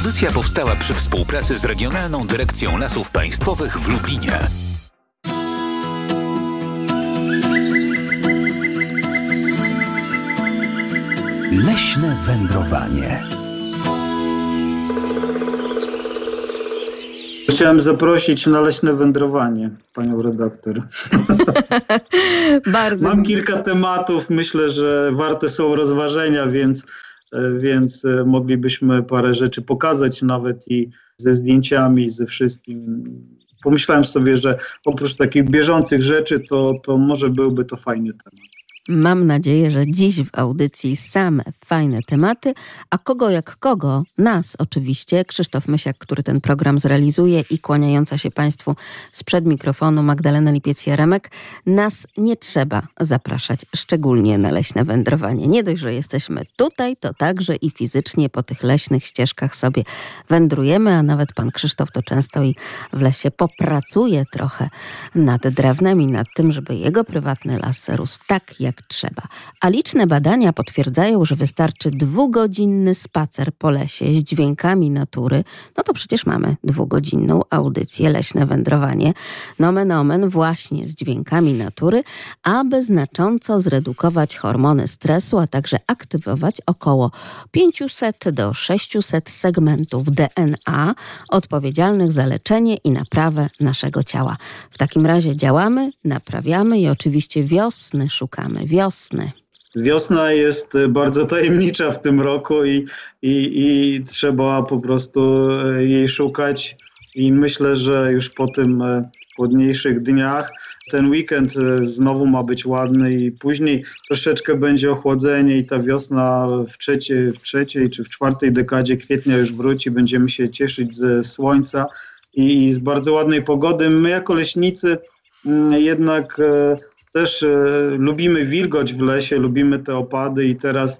Audycja powstała przy współpracy z Regionalną Dyrekcją Lasów Państwowych w Lublinie. Leśne wędrowanie. Chciałem zaprosić na leśne wędrowanie panią redaktor. Bardzo. Mam kilka tematów, myślę, że warte są rozważenia, więc, więc moglibyśmy parę rzeczy pokazać nawet i ze zdjęciami, ze wszystkim. Pomyślałem sobie, że oprócz takich bieżących rzeczy, to, to może byłby to fajny temat. Mam nadzieję, że dziś w audycji same fajne tematy, a kogo jak kogo, nas oczywiście, Krzysztof Mysiak, który ten program zrealizuje i kłaniająca się Państwu sprzed mikrofonu Magdalena Lipiec-Jaremek, nas nie trzeba zapraszać, szczególnie na leśne wędrowanie. Nie dość, że jesteśmy tutaj, to także i fizycznie po tych leśnych ścieżkach sobie wędrujemy, a nawet Pan Krzysztof to często i w lesie popracuje trochę nad drewnem i nad tym, żeby jego prywatny las rósł tak, jak trzeba. A liczne badania potwierdzają, że wystarczy dwugodzinny spacer po lesie z dźwiękami natury, no to przecież mamy dwugodzinną audycję Leśne Wędrowanie. Nomen omen właśnie z dźwiękami natury, aby znacząco zredukować hormony stresu, a także aktywować około 500 do 600 segmentów DNA odpowiedzialnych za leczenie i naprawę naszego ciała. W takim razie działamy, naprawiamy i oczywiście wiosny szukamy wiosny. Wiosna jest bardzo tajemnicza w tym roku i, i, i trzeba po prostu jej szukać. I myślę, że już po tym chłodniejszych dniach ten weekend znowu ma być ładny i później troszeczkę będzie ochłodzenie i ta wiosna w trzeciej, w trzeciej czy w czwartej dekadzie kwietnia już wróci. Będziemy się cieszyć ze słońca i z bardzo ładnej pogody. My jako leśnicy jednak też lubimy wilgoć w lesie, lubimy te opady i teraz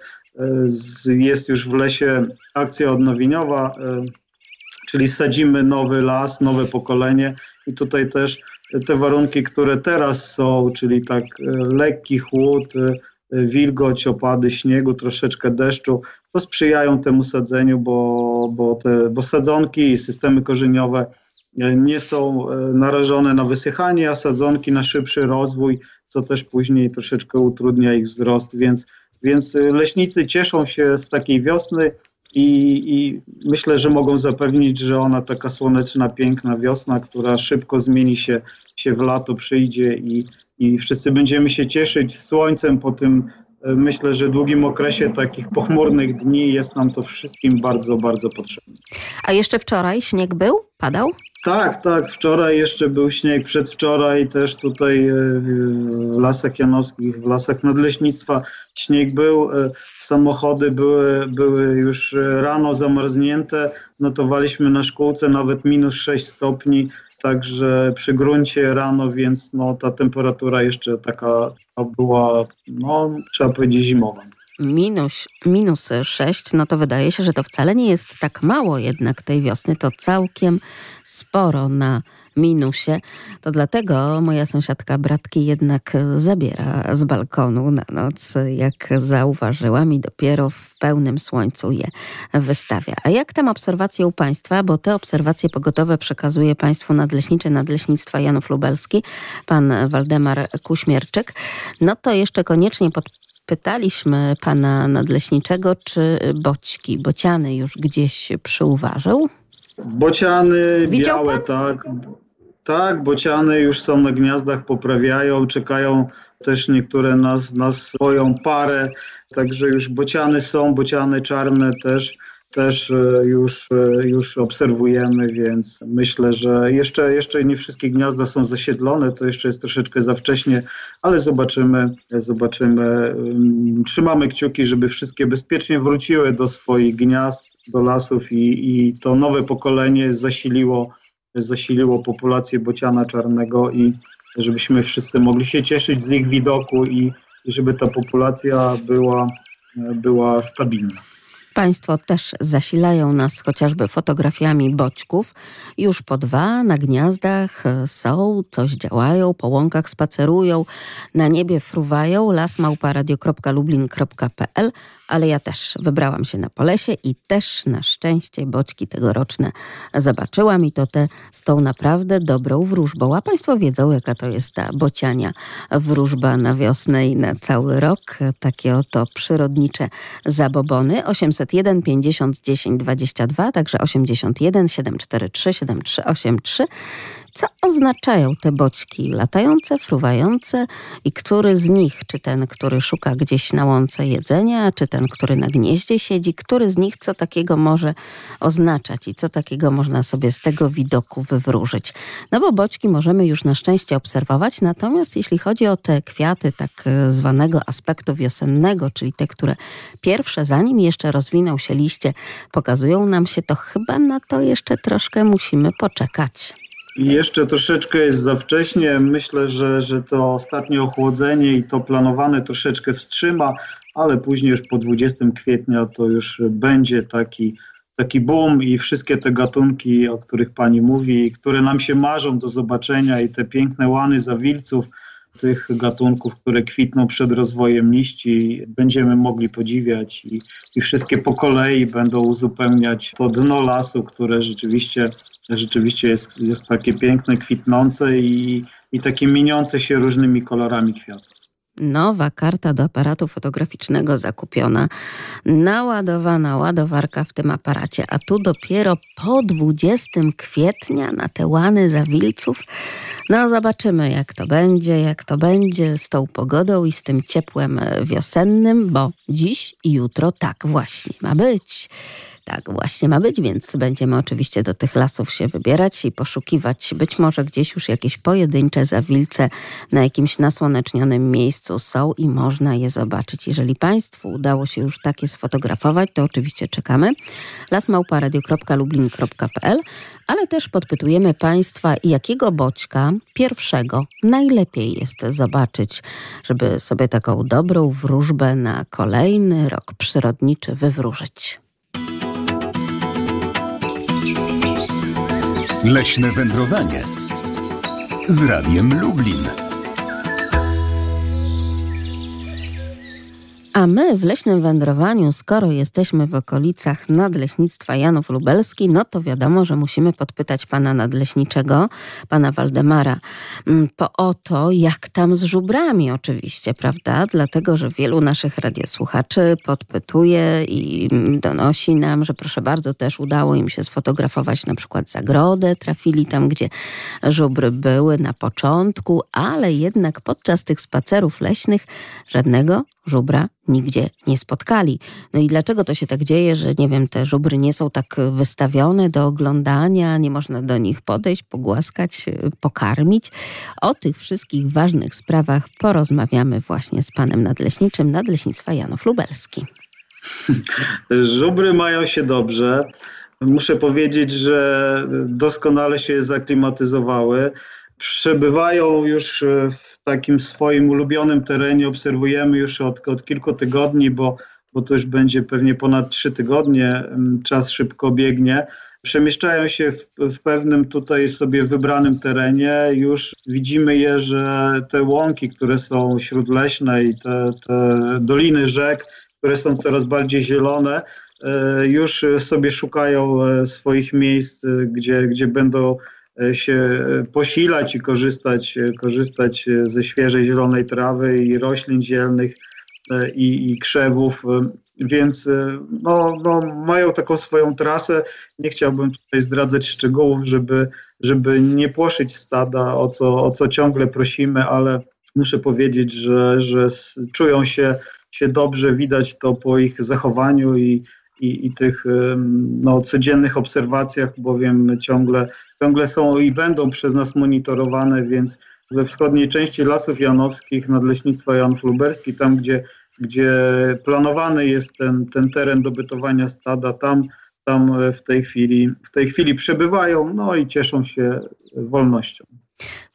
jest już w lesie akcja odnowieniowa, czyli sadzimy nowy las, nowe pokolenie i tutaj też te warunki, które teraz są, czyli tak lekki chłód, wilgoć, opady śniegu, troszeczkę deszczu, to sprzyjają temu sadzeniu, bo, bo, te, bo sadzonki i systemy korzeniowe nie są narażone na wysychanie, a sadzonki na szybszy rozwój, co też później troszeczkę utrudnia ich wzrost, więc, więc leśnicy cieszą się z takiej wiosny i, i myślę, że mogą zapewnić, że ona taka słoneczna, piękna wiosna, która szybko zmieni się, się w lato, przyjdzie i, i wszyscy będziemy się cieszyć słońcem po tym myślę, że długim okresie takich pochmurnych dni jest nam to wszystkim bardzo, bardzo potrzebne. A jeszcze wczoraj śnieg był? Padał? Tak, tak. Wczoraj jeszcze był śnieg, przedwczoraj też tutaj w Lasach Janowskich, w Lasach Nadleśnictwa śnieg był. Samochody były, były już rano zamarznięte. Notowaliśmy na szkółce nawet minus 6 stopni, także przy gruncie rano, więc no, ta temperatura jeszcze taka była, no trzeba powiedzieć, zimowa minus, minus 6, no to wydaje się, że to wcale nie jest tak mało jednak tej wiosny. To całkiem sporo na minusie. To dlatego moja sąsiadka bratki jednak zabiera z balkonu na noc, jak zauważyłam, i dopiero w pełnym słońcu je wystawia. A jak tam obserwacje u Państwa? Bo te obserwacje pogotowe przekazuje Państwu nadleśniczy Nadleśnictwa Janów Lubelski, pan Waldemar Kuśmierczyk. No to jeszcze koniecznie pod pytaliśmy pana nadleśniczego, czy boćki, bociany już gdzieś przyuważył? Bociany Widział białe, pan? tak. Tak, bociany już są na gniazdach, poprawiają, czekają też niektóre na, na swoją parę, także już bociany są, bociany czarne też też e, już, e, już obserwujemy, więc myślę, że jeszcze, jeszcze nie wszystkie gniazda są zasiedlone, to jeszcze jest troszeczkę za wcześnie, ale zobaczymy, zobaczymy. Mm, trzymamy kciuki, żeby wszystkie bezpiecznie wróciły do swoich gniazd, do lasów i, i to nowe pokolenie zasiliło, zasiliło populację bociana czarnego i żebyśmy wszyscy mogli się cieszyć z ich widoku i, i żeby ta populacja była, była stabilna. Państwo też zasilają nas chociażby fotografiami boćków. Już po dwa na gniazdach są, coś działają, po łąkach spacerują, na niebie fruwają, lasmałparadio.lublin.pl, ale ja też wybrałam się na Polesie i też na szczęście boczki tegoroczne zobaczyłam i to te z tą naprawdę dobrą wróżbą. A Państwo wiedzą, jaka to jest ta bociania wróżba na wiosnę i na cały rok. Takie oto przyrodnicze zabobony. 801 50 10 22, także 81 743 7383 co oznaczają te boćki latające, fruwające? I który z nich, czy ten, który szuka gdzieś na łące jedzenia, czy ten, który na gnieździe siedzi, który z nich co takiego może oznaczać i co takiego można sobie z tego widoku wywróżyć. No bo boćki możemy już na szczęście obserwować, natomiast jeśli chodzi o te kwiaty tak zwanego aspektu wiosennego, czyli te, które pierwsze, zanim jeszcze rozwinął się liście, pokazują nam się, to chyba na to jeszcze troszkę musimy poczekać. Jeszcze troszeczkę jest za wcześnie. Myślę, że, że to ostatnie ochłodzenie i to planowane troszeczkę wstrzyma, ale później już po 20 kwietnia to już będzie taki, taki boom i wszystkie te gatunki, o których pani mówi, które nam się marzą do zobaczenia i te piękne łany zawilców, tych gatunków, które kwitną przed rozwojem liści, będziemy mogli podziwiać i, i wszystkie po kolei będą uzupełniać to dno lasu, które rzeczywiście rzeczywiście jest, jest takie piękne, kwitnące i, i takie mieniące się różnymi kolorami kwiatów. Nowa karta do aparatu fotograficznego zakupiona, naładowana ładowarka w tym aparacie, a tu dopiero po 20 kwietnia na te łany zawilców. No zobaczymy jak to będzie, jak to będzie z tą pogodą i z tym ciepłem wiosennym, bo dziś i jutro tak właśnie ma być. Tak właśnie ma być, więc będziemy oczywiście do tych lasów się wybierać i poszukiwać być może gdzieś już jakieś pojedyncze zawilce na jakimś nasłonecznionym miejscu są i można je zobaczyć. Jeżeli Państwu udało się już takie sfotografować, to oczywiście czekamy. lasmałparadio.lublin.pl ale też podpytujemy Państwa, jakiego boćka pierwszego najlepiej jest zobaczyć, żeby sobie taką dobrą wróżbę na kolejny rok przyrodniczy wywróżyć. Leśne wędrowanie z Radiem Lublin. A my w leśnym wędrowaniu, skoro jesteśmy w okolicach nadleśnictwa Janów Lubelski, no to wiadomo, że musimy podpytać pana nadleśniczego, pana Waldemara, mm, po o to, jak tam z żubrami oczywiście, prawda? Dlatego, że wielu naszych radiosłuchaczy podpytuje i donosi nam, że proszę bardzo, też udało im się sfotografować na przykład zagrodę, trafili tam, gdzie żubry były na początku, ale jednak podczas tych spacerów leśnych żadnego żubra nigdzie nie spotkali. No i dlaczego to się tak dzieje, że nie wiem, te żubry nie są tak wystawione do oglądania, nie można do nich podejść, pogłaskać, pokarmić? O tych wszystkich ważnych sprawach porozmawiamy właśnie z panem nadleśniczym Nadleśnictwa Janów Lubelski. Żubry mają się dobrze. Muszę powiedzieć, że doskonale się zaklimatyzowały. Przebywają już w takim swoim ulubionym terenie obserwujemy już od, od kilku tygodni, bo, bo to już będzie pewnie ponad trzy tygodnie, czas szybko biegnie. Przemieszczają się w, w, pewnym tutaj sobie wybranym terenie. Już widzimy je, że te łąki, które są śródleśne i te, te doliny rzek, które są coraz bardziej zielone, e, już sobie szukają e, swoich miejsc, e, gdzie, gdzie będą E, się e, posilać i korzystać, e, korzystać ze świeżej zielonej trawy i roślin zielnych i, i krzewów, więc no, no, mają taką swoją trasę. Nie chciałbym tutaj zdradzać szczegółów, żeby, żeby nie płoszyć stada, o co, o co ciągle prosimy, ale muszę powiedzieć, że, że czują się, się dobrze, widać to po ich zachowaniu i, i, i tych no, codziennych obserwacjach, bowiem ciągle, ciągle są i będą przez nas monitorowane, więc we wschodniej części Lasów Janowskich, Nadleśnictwa Janów Lubelski, tam gdzie, gdzie planowany jest ten, ten teren dobytowania stada, tam, tam w tej chwili, w tej chwili przebywają, no i cieszą się wolnością.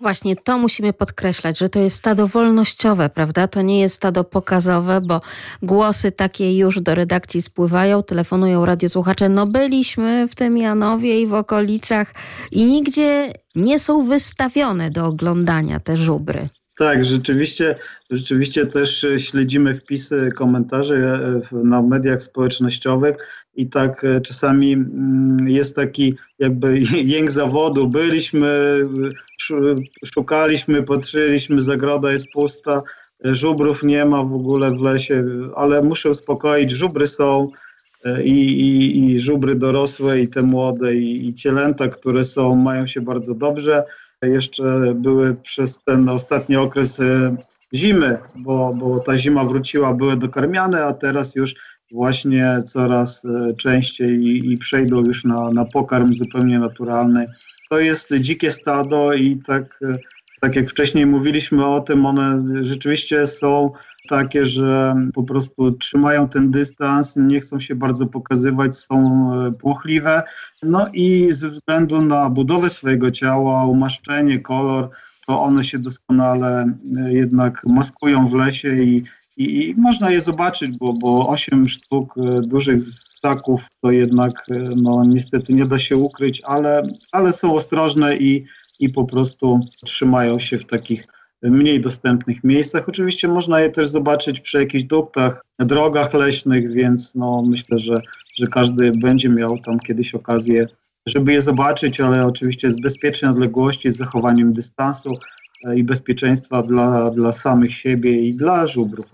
Właśnie to musimy podkreślać, że to jest stado wolnościowe, prawda? To nie jest stado pokazowe, bo głosy takie już do redakcji spływają, telefonują radiosłuchacze. No byliśmy w tym Janowie i w okolicach i nigdzie nie są wystawione do oglądania te żubry. Tak, rzeczywiście, rzeczywiście też śledzimy wpisy, komentarze na mediach społecznościowych i tak e, czasami mm, jest taki jakby jęk zawodu. Byliśmy, szukaliśmy, patrzyliśmy, zagroda jest pusta, żubrów nie ma w ogóle w lesie, ale muszę uspokoić, żubry są e, i, i, i żubry dorosłe i te młode i, i cielęta, które są, mają się bardzo dobrze jeszcze były przez ten ostatni okres e, zimy, bo, bo ta zima wróciła, były dokarmiane, a teraz już właśnie coraz e, częściej i, i przejdą już na, na pokarm zupełnie naturalny. To jest dzikie stado i tak, e, tak jak wcześniej mówiliśmy o tym, one rzeczywiście są takie, że po prostu trzymają ten dystans, nie chcą się bardzo pokazywać, są e, płochliwe. No i ze względu na budowę swojego ciała, umaszczenie, kolor, to one się doskonale e, jednak maskują w lesie i, i, i można je zobaczyć, bo, bo 8 sztuk e, dużych ssaków to jednak no, niestety nie da się ukryć, ale, ale są ostrożne i, i po prostu trzymają się w takich mniej dostępnych miejscach. Oczywiście można je też zobaczyć przy jakichś duktach, drogach leśnych, więc no, myślę, że, że każdy będzie miał tam kiedyś okazję, żeby je zobaczyć, ale oczywiście z bezpiecznej odległości, z zachowaniem dystansu e, i bezpieczeństwa dla, dla samych siebie i dla żubrów.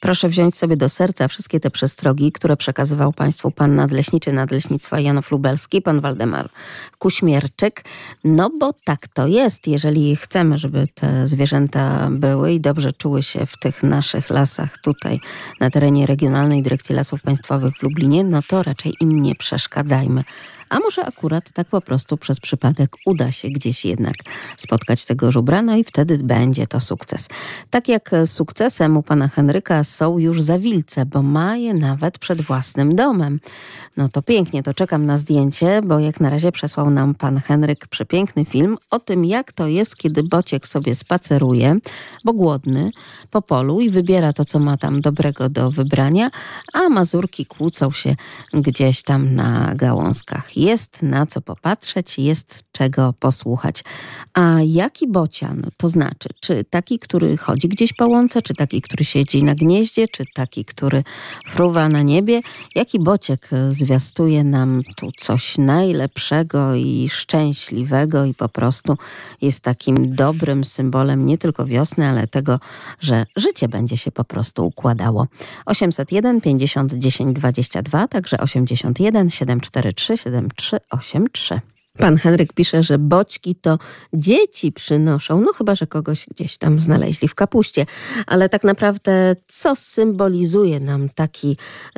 Proszę wziąć sobie do serca wszystkie te przestrogi, które przekazywał Państwu pan nadleśniczy Nadleśnictwa Janów Lubelski, pan Waldemar Kuśmierczyk. No bo tak to jest. Jeżeli chcemy, żeby te zwierzęta były i dobrze czuły się w tych naszych lasach tutaj na terenie Regionalnej Dyrekcji Lasów Państwowych w Lublinie, no to raczej im nie przeszkadzajmy. A może akurat tak po prostu przez przypadek uda się gdzieś jednak spotkać tego żubra, no i wtedy będzie to sukces. Tak jak sukcesem u pana Henryka są już zawilce, bo ma je nawet przed własnym domem. No to pięknie, to czekam na zdjęcie, bo jak na razie przesłał nam pan Henryk przepiękny film o tym, jak to jest, kiedy bociek sobie spaceruje, bo głodny, po polu i wybiera to, co ma tam dobrego do wybrania, a mazurki kłócą się gdzieś tam na gałązkach. Jest na co popatrzeć, jest czego posłuchać. A jaki bocian to znaczy? Czy taki, który chodzi gdzieś po łące, czy taki, który siedzi na gnieździe, czy taki, który fruwa na niebie? Jaki bociek zwiastuje nam tu coś najlepszego i szczęśliwego i po prostu jest takim dobrym symbolem nie tylko wiosny, ale tego, że życie będzie się po prostu układało. 801 50 10 22, także 81 743 7383. Pan Henryk pisze, że boćki to dzieci przynoszą, no chyba, że kogoś gdzieś tam znaleźli w kapuście. Ale tak naprawdę, co symbolizuje nam taki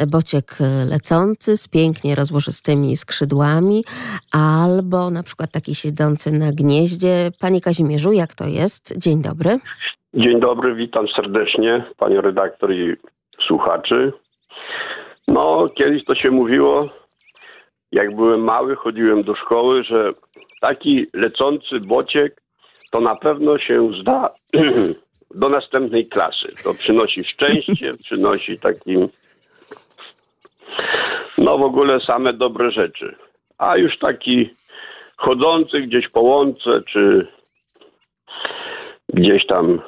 bociek lecący z pięknie rozłożystymi skrzydłami, albo na przykład taki siedzący na gnieździe? Panie Kazimierzu, jak to jest? Dzień dobry. Dzień dobry, witam serdecznie, panią redaktor i słuchaczy. No, kiedyś to się mówiło, jak byłem mały, chodziłem do szkoły, że taki lecący bociek to na pewno się zda do następnej klasy. To przynosi szczęście, przynosi takim no w ogóle same dobre rzeczy. A już taki chodzący gdzieś po łące, czy gdzieś tam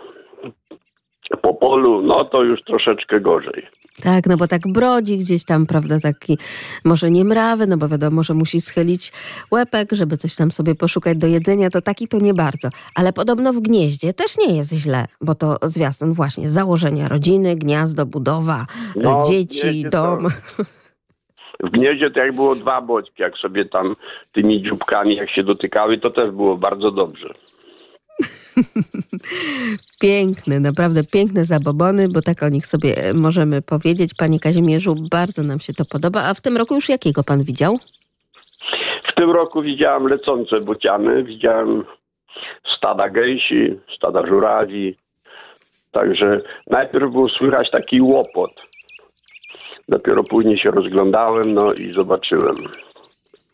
po polu, no to już troszeczkę gorzej. Tak, no bo tak brodzi gdzieś tam, prawda, taki może nie mrawy, no bo wiadomo, że musi schylić łepek, żeby coś tam sobie poszukać do jedzenia, to taki to nie bardzo. Ale podobno w gnieździe też nie jest źle, bo to zwiastun właśnie założenia rodziny, gniazdo, budowa, no, dzieci, dom. To... W gnieździe to jak było dwa boćki, jak sobie tam tymi dzióbkami jak się dotykały, to też było bardzo dobrze. piękne, naprawdę piękne zabobony, bo tak o nich sobie możemy powiedzieć. Panie Kazimierzu, bardzo nam się to podoba. A w tym roku już jakiego pan widział? W tym roku widziałem lecące bociany, widziałem stada gęsi, stada żurawi. Także najpierw był słychać taki łopot. Dopiero później się rozglądałem, no i zobaczyłem.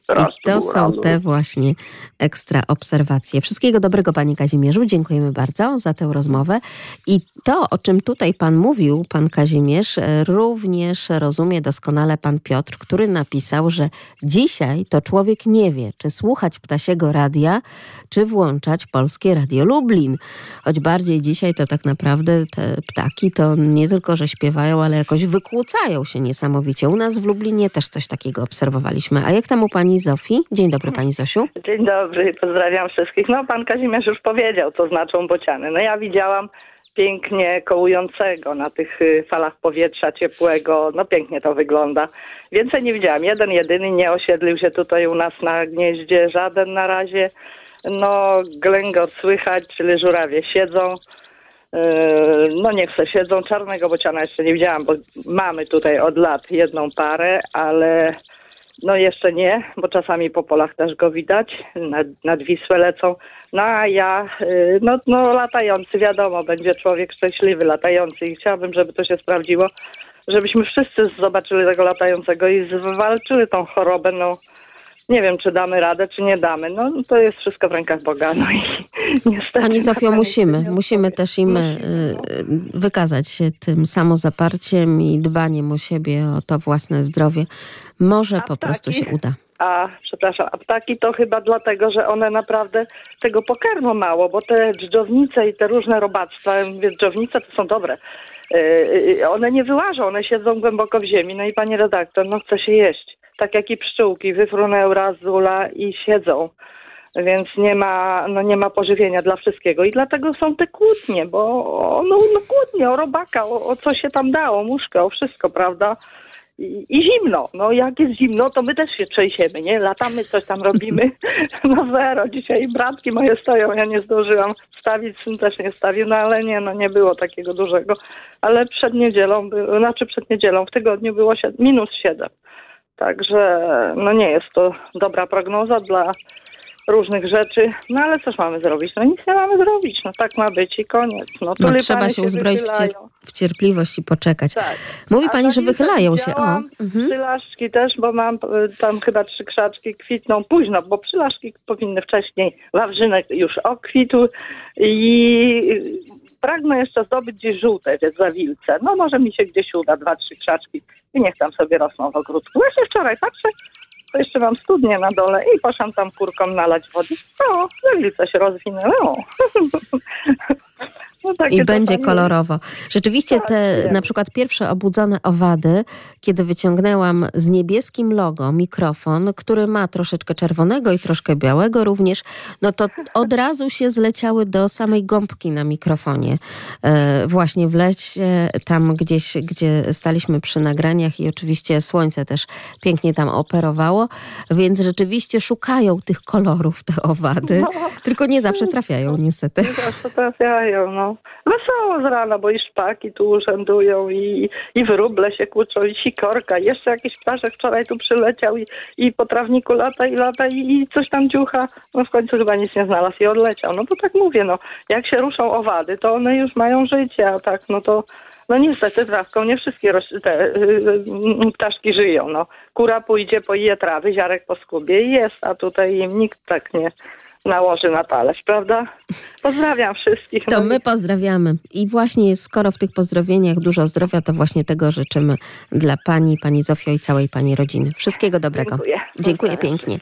Raz I to są rano. te właśnie ekstra obserwacje. Wszystkiego dobrego, panie Kazimierzu. Dziękujemy bardzo za tę rozmowę. I to, o czym tutaj pan mówił, pan Kazimierz, e, również rozumie doskonale pan Piotr, który napisał, że dzisiaj to człowiek nie wie, czy słuchać ptasiego radia, czy włączać polskie Radio Lublin. Choć bardziej dzisiaj to tak naprawdę te ptaki to nie tylko, że śpiewają, ale jakoś wykłócają się niesamowicie. U nas w Lublinie też coś takiego obserwowaliśmy. A jak tam u pani Zofii? Dzień dobry pani Zosiu. Dzień dobry, pozdrawiam wszystkich. No, pan Kazimierz już powiedział, co znaczą bociany. No ja widziałam pięknie kołującego na tych y, falach powietrza ciepłego. No pięknie to wygląda. Więcej nie widziałam. Jeden, jedyny nie osiedlił się tutaj u nas na gnieździe. Żaden na razie. No, glęgot słychać, czyli żurawie siedzą. Yy, No niech se siedzą. Czarnego bociana jeszcze nie widziałam, bo mamy tutaj od lat jedną parę, ale no jeszcze nie, bo czasami po polach też go widać, nad, nad Wisłę lecą. No a ja, y, no, no latający, wiadomo, będzie człowiek szczęśliwy, latający. I chciałabym, żeby to się sprawdziło, żebyśmy wszyscy zobaczyli tego latającego i zwalczyli tą chorobę, no nie wiem, czy damy radę, czy nie damy. No to jest wszystko w rękach Boga, no i niestety... Pani Zofio, musimy, musimy też im y, Musimy, no. y, wykazać się tym samozaparciem i dbaniem o siebie, o to własne zdrowie. Może A po prostu się ptaki? uda. A, przepraszam, a ptaki to chyba dlatego, że one naprawdę tego pokarmu mało, bo te dżdżownice i te różne robactwa, dżdżownice to są dobre. Yy, one nie wyłażą, one siedzą głęboko w ziemi. No i pani redaktor, no chce się jeść. Tak jak i pszczółki, wyfrunęły raz z ula i siedzą. Więc nie ma, no nie ma pożywienia dla wszystkiego. I dlatego są te kłótnie, bo no, no kłótnie o robaka, o, o co się tam dało, muszkę, o wszystko, prawda? I, I zimno. No jak jest zimno, to my też się trzęsiemy, nie? Latamy, coś tam robimy. No zero. Dzisiaj bratki moje stoją, ja nie zdążyłam stawić, syn też nie stawił, no ale nie, no nie było takiego dużego. Ale przed niedzielą, by, znaczy przed niedzielą w tygodniu było minus 7. Także no nie jest to dobra prognoza dla różnych rzeczy. No ale cóż mamy zrobić? No nic nie mamy zrobić. No tak ma być i koniec. No, No, trzeba się uzbroić w, cier- w cierpliwość i poczekać. Tak. Mówi A pani, że wychylają się. O, mhm. Przylaszki też, bo mam tam chyba trzy krzaczki kwitną późno, bo przylaszki powinny wcześniej. Wawrzynek już okwitł i pragnę jeszcze zdobyć gdzieś żółte te zawilce. No może mi się gdzieś uda, dwa, trzy krzaczki i niech tam sobie rosną w ogródku. Właśnie wczoraj patrzę, to jeszcze mam studnię na dole i poszłam tam kurkom nalać wody. O, zawilce się rozwinęły. No, I będzie kolorowo. Rzeczywiście Tak, te na przykład pierwsze obudzone owady, kiedy wyciągnęłam z niebieskim logo mikrofon, który ma troszeczkę czerwonego i troszkę białego również, no to od razu się zleciały do samej gąbki na mikrofonie. E, właśnie w lesie, tam gdzieś, gdzie staliśmy przy nagraniach i oczywiście słońce też pięknie tam operowało, więc rzeczywiście szukają tych kolorów te owady, No. tylko nie zawsze trafiają niestety. Nie zawsze trafiają, no. Wesoło z rana, bo i szpaki tu urzędują i, i wróble się kłóczą i sikorka. Jeszcze jakiś ptaszek wczoraj tu przyleciał i, i po trawniku lata i lata i, i coś tam dziucha. No w końcu chyba nic nie znalazł i odleciał. No bo tak mówię, no. Jak się ruszą owady, to one już mają życie, a tak, no to no niestety trawką nie wszystkie te y, y, ptaszki żyją, no. Kura pójdzie, poje trawy, ziarek po skubie i jest, a tutaj im nikt tak nie nałoży na talerz, prawda? Pozdrawiam wszystkich. To No my pozdrawiamy. I właśnie skoro w tych pozdrowieniach dużo zdrowia, to właśnie tego życzymy dla pani, pani Zofio i całej pani rodziny. Wszystkiego dobrego. Dziękuję. Dziękuję pięknie.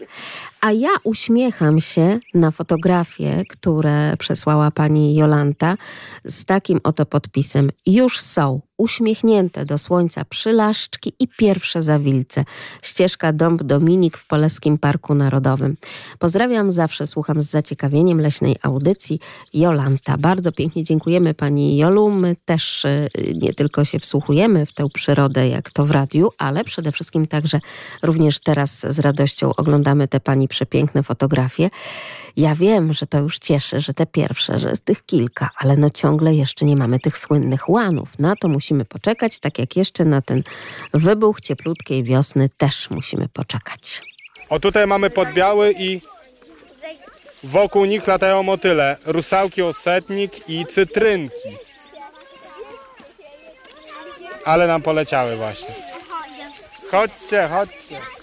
A ja uśmiecham się na fotografie, które przesłała pani Jolanta z takim oto podpisem. Już są uśmiechnięte do słońca przylaszczki i pierwsze zawilce. Ścieżka Dąb Dominik w Polskim Parku Narodowym. Pozdrawiam, zawsze słucham z zaciekawieniem leśnej audycji. Jolanta, bardzo pięknie dziękujemy pani Jolu. My też y, nie tylko się wsłuchujemy w tę przyrodę, jak to w radiu, ale przede wszystkim także również teraz z radością oglądamy te pani przepiękne fotografie. Ja wiem, że to już cieszy, że te pierwsze, że tych kilka, ale no ciągle jeszcze nie mamy tych słynnych łanów. Na to musimy poczekać, tak jak jeszcze na ten wybuch cieplutkiej wiosny też musimy poczekać. O tutaj mamy podbiały i wokół nich latają motyle. Rusałki, osetnik i cytrynki. Ale nam poleciały właśnie. Chodźcie, chodźcie.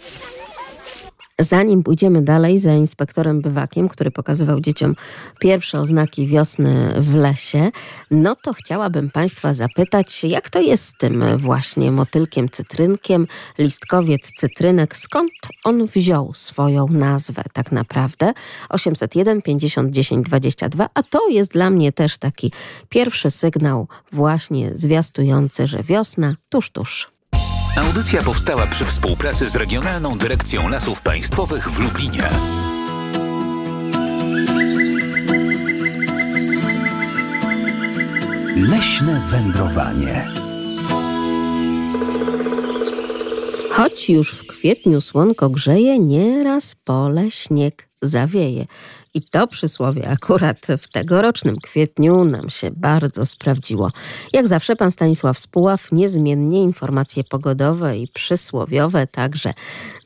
Zanim pójdziemy dalej za inspektorem Bywakiem, który pokazywał dzieciom pierwsze oznaki wiosny w lesie, no to chciałabym Państwa zapytać, jak to jest z tym właśnie motylkiem cytrynkiem, listkowiec cytrynek, skąd on wziął swoją nazwę tak naprawdę? 801 50 10 22, a to jest dla mnie też taki pierwszy sygnał właśnie zwiastujący, że wiosna tuż, tuż. Audycja powstała przy współpracy z Regionalną Dyrekcją Lasów Państwowych w Lublinie. Leśne wędrowanie. Choć już w kwietniu słonko grzeje, nieraz pole śnieg zawieje. I to przysłowie akurat w tegorocznym kwietniu nam się bardzo sprawdziło. Jak zawsze pan Stanisław Spuław niezmiennie informacje pogodowe i przysłowiowe także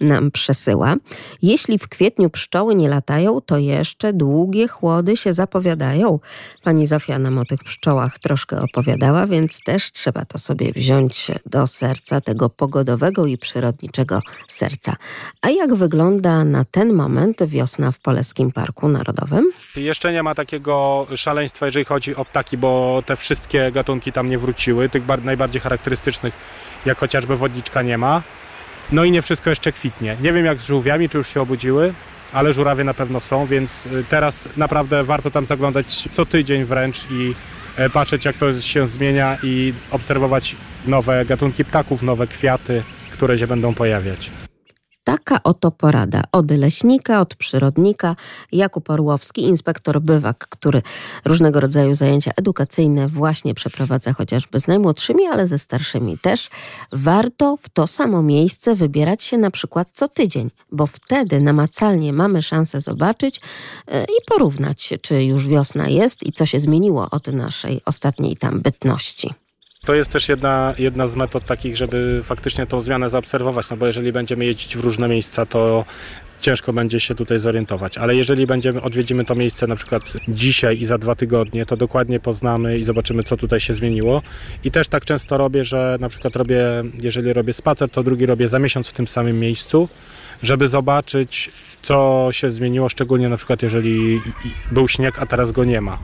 nam przesyła. Jeśli w kwietniu pszczoły nie latają, to jeszcze długie chłody się zapowiadają. Pani Zofia nam o tych pszczołach troszkę opowiadała, więc też trzeba to sobie wziąć do serca, tego pogodowego i przyrodniczego serca. A jak wygląda na ten moment wiosna w Polskim Parku Narodowym? Jeszcze nie ma takiego szaleństwa, jeżeli chodzi o ptaki, bo te wszystkie gatunki tam nie wróciły. Tych najbardziej charakterystycznych, jak chociażby wodniczka, nie ma. No i nie wszystko jeszcze kwitnie. Nie wiem jak z żółwiami, czy już się obudziły, ale żurawie na pewno są, więc y, teraz naprawdę warto tam zaglądać co tydzień wręcz i e, patrzeć jak to się zmienia i obserwować nowe gatunki ptaków, nowe kwiaty, które się będą pojawiać. Taka oto porada od leśnika, od przyrodnika. Jakub Orłowski, inspektor bywak, który różnego rodzaju zajęcia edukacyjne właśnie przeprowadza chociażby z najmłodszymi, ale ze starszymi też. Warto w to samo miejsce wybierać się na przykład co tydzień, bo wtedy namacalnie mamy szansę zobaczyć e, i porównać, czy już wiosna jest i co się zmieniło od naszej ostatniej tam bytności. To jest też jedna, jedna z metod takich, żeby faktycznie tą zmianę zaobserwować, no bo jeżeli będziemy jeździć w różne miejsca, to ciężko będzie się tutaj zorientować. Ale jeżeli będziemy, odwiedzimy to miejsce na przykład dzisiaj i za dwa tygodnie, to dokładnie poznamy i zobaczymy, co tutaj się zmieniło. I też tak często robię, że na przykład robię, jeżeli robię spacer, to drugi robię za miesiąc w tym samym miejscu, żeby zobaczyć, co się zmieniło, szczególnie na przykład jeżeli był śnieg, a teraz go nie ma.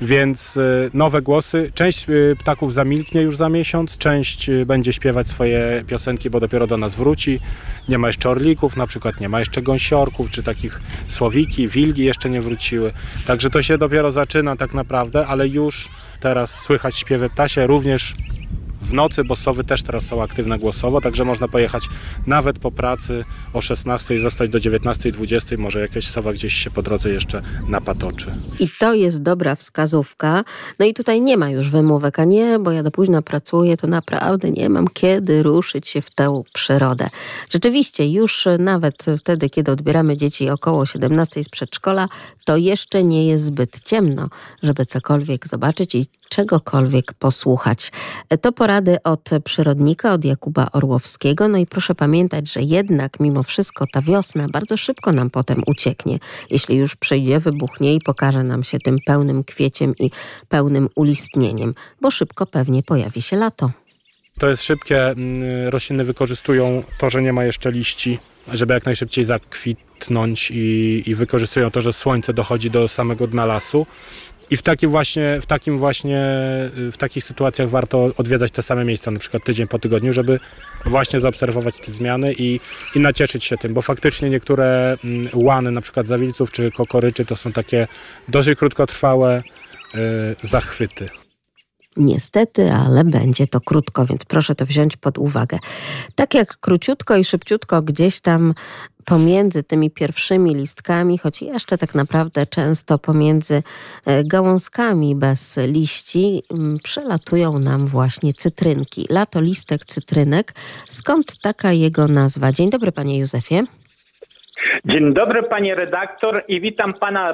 Więc y, nowe głosy. Część y, ptaków zamilknie już za miesiąc, część y, będzie śpiewać swoje piosenki, bo dopiero do nas wróci. Nie ma jeszcze orlików, na przykład nie ma jeszcze gąsiorków, czy takich słowiki, wilgi jeszcze nie wróciły. Także to się dopiero zaczyna tak naprawdę, ale już teraz słychać śpiewy ptasie, również w nocy, bo sowy też teraz są aktywne głosowo, także można pojechać nawet po pracy o 16 i zostać do 19.20, może jakaś sowa gdzieś się po drodze jeszcze napatoczy. I to jest dobra wskazówka. No i tutaj nie ma już wymówek, a nie, bo ja do późna pracuję, to naprawdę nie mam kiedy ruszyć się w tę przyrodę. Rzeczywiście, już nawet wtedy, kiedy odbieramy dzieci około 17 z przedszkola, to jeszcze nie jest zbyt ciemno, żeby cokolwiek zobaczyć i czegokolwiek posłuchać. To porady od przyrodnika, od Jakuba Orłowskiego. No i proszę pamiętać, że jednak mimo wszystko ta wiosna bardzo szybko nam potem ucieknie. Jeśli już przyjdzie, wybuchnie i pokaże nam się tym pełnym kwieciem i pełnym ulistnieniem, bo szybko pewnie pojawi się lato. To jest szybkie. Rośliny wykorzystują to, że nie ma jeszcze liści, żeby jak najszybciej zakwitnąć i, i wykorzystują to, że słońce dochodzi do samego dna lasu. I w, takim właśnie, w takim właśnie, w takich sytuacjach warto odwiedzać te same miejsca, na przykład tydzień po tygodniu, żeby właśnie zaobserwować te zmiany i, i nacieszyć się tym, bo faktycznie niektóre mm, łany, na przykład zawilców czy kokoryczy, to są takie dosyć krótkotrwałe yy, zachwyty. Niestety, ale będzie to krótko, więc proszę to wziąć pod uwagę. Tak jak króciutko i szybciutko gdzieś tam pomiędzy tymi pierwszymi listkami, choć jeszcze tak naprawdę często pomiędzy e, gałązkami bez liści, przelatują nam właśnie cytrynki. Lato listek cytrynek. Skąd taka jego nazwa? Dzień dobry, panie Józefie. Dzień dobry panie redaktor i witam pana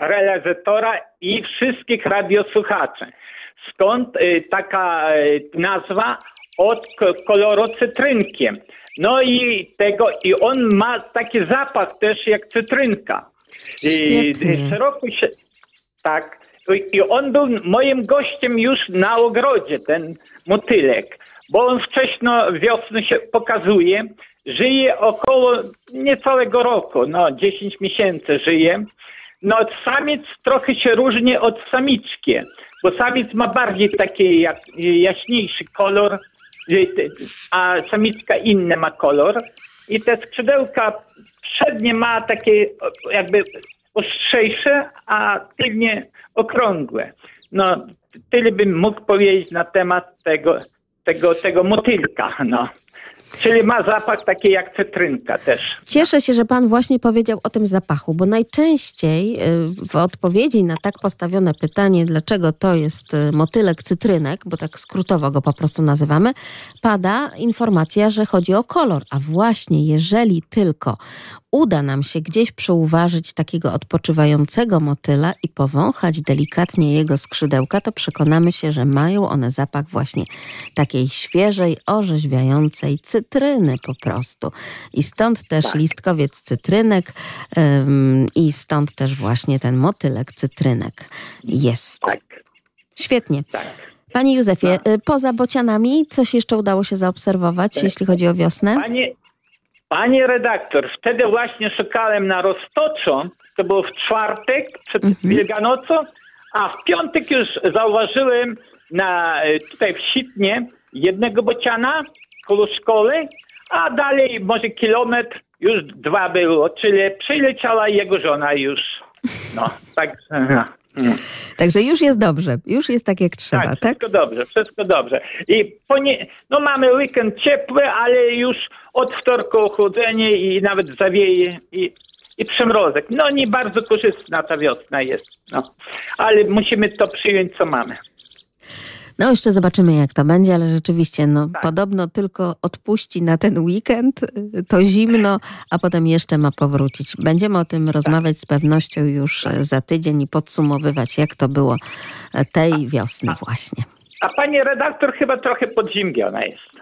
realizatora i wszystkich radiosłuchaczy. Stąd y, taka y, nazwa od koloru cytrynkiem. No i tego, i on ma taki zapach też jak cytrynka. I, szeroko się, tak. I on był moim gościem już na ogrodzie, ten motylek. bo on wcześno wiosny się pokazuje, żyje około niecałego roku, no 10 miesięcy żyje. No samiec trochę się różni od samiczki, bo samiec ma bardziej taki jaśniejszy kolor, a samiczka inny ma kolor. I te skrzydełka przednie ma takie jakby ostrzejsze, a tylnie okrągłe. No, tyle bym mógł powiedzieć na temat tego, tego, tego motylka. No. Czyli ma zapach taki jak cytrynka też. Cieszę się, że pan właśnie powiedział o tym zapachu, bo najczęściej y, w odpowiedzi na tak postawione pytanie, dlaczego to jest y, motylek cytrynek, bo tak skrótowo go po prostu nazywamy, pada informacja, że chodzi o kolor. A właśnie, jeżeli tylko uda nam się gdzieś przeuważyć takiego odpoczywającego motyla i powąchać delikatnie jego skrzydełka, to przekonamy się, że mają one zapach właśnie takiej świeżej, orzeźwiającej cytryny po prostu. I stąd też tak. listkowiec cytrynek ym, i stąd też właśnie ten motylek cytrynek jest. Tak. Świetnie. Tak. Panie Józefie, tak. Y, poza bocianami coś jeszcze udało się zaobserwować, tak. jeśli chodzi o wiosnę? Panie, Panie redaktor, wtedy właśnie szukałem na Roztoczu, to było w czwartek przed mhm. A w piątek już zauważyłem na, e, tutaj w Sitnie jednego bociana koło szkoły, a dalej może kilometr już dwa było, czyli przyleciała jego żona już. No, tak. Także już jest dobrze, już jest tak jak trzeba, tak? Wszystko tak? dobrze, wszystko dobrze. I no mamy weekend ciepły, ale już od wtorku ochłodzenie i nawet zawieje i, i przymrozek. No nie bardzo korzystna ta wiosna jest, no. Ale musimy to przyjąć, co mamy. No jeszcze zobaczymy, jak to będzie, ale rzeczywiście, no tak. podobno tylko odpuści na ten weekend, to zimno, a potem jeszcze ma powrócić. Będziemy o tym tak. rozmawiać z pewnością już tak. za tydzień i podsumowywać, jak to było tej wiosny właśnie. A pani redaktor chyba trochę podziębiona jest.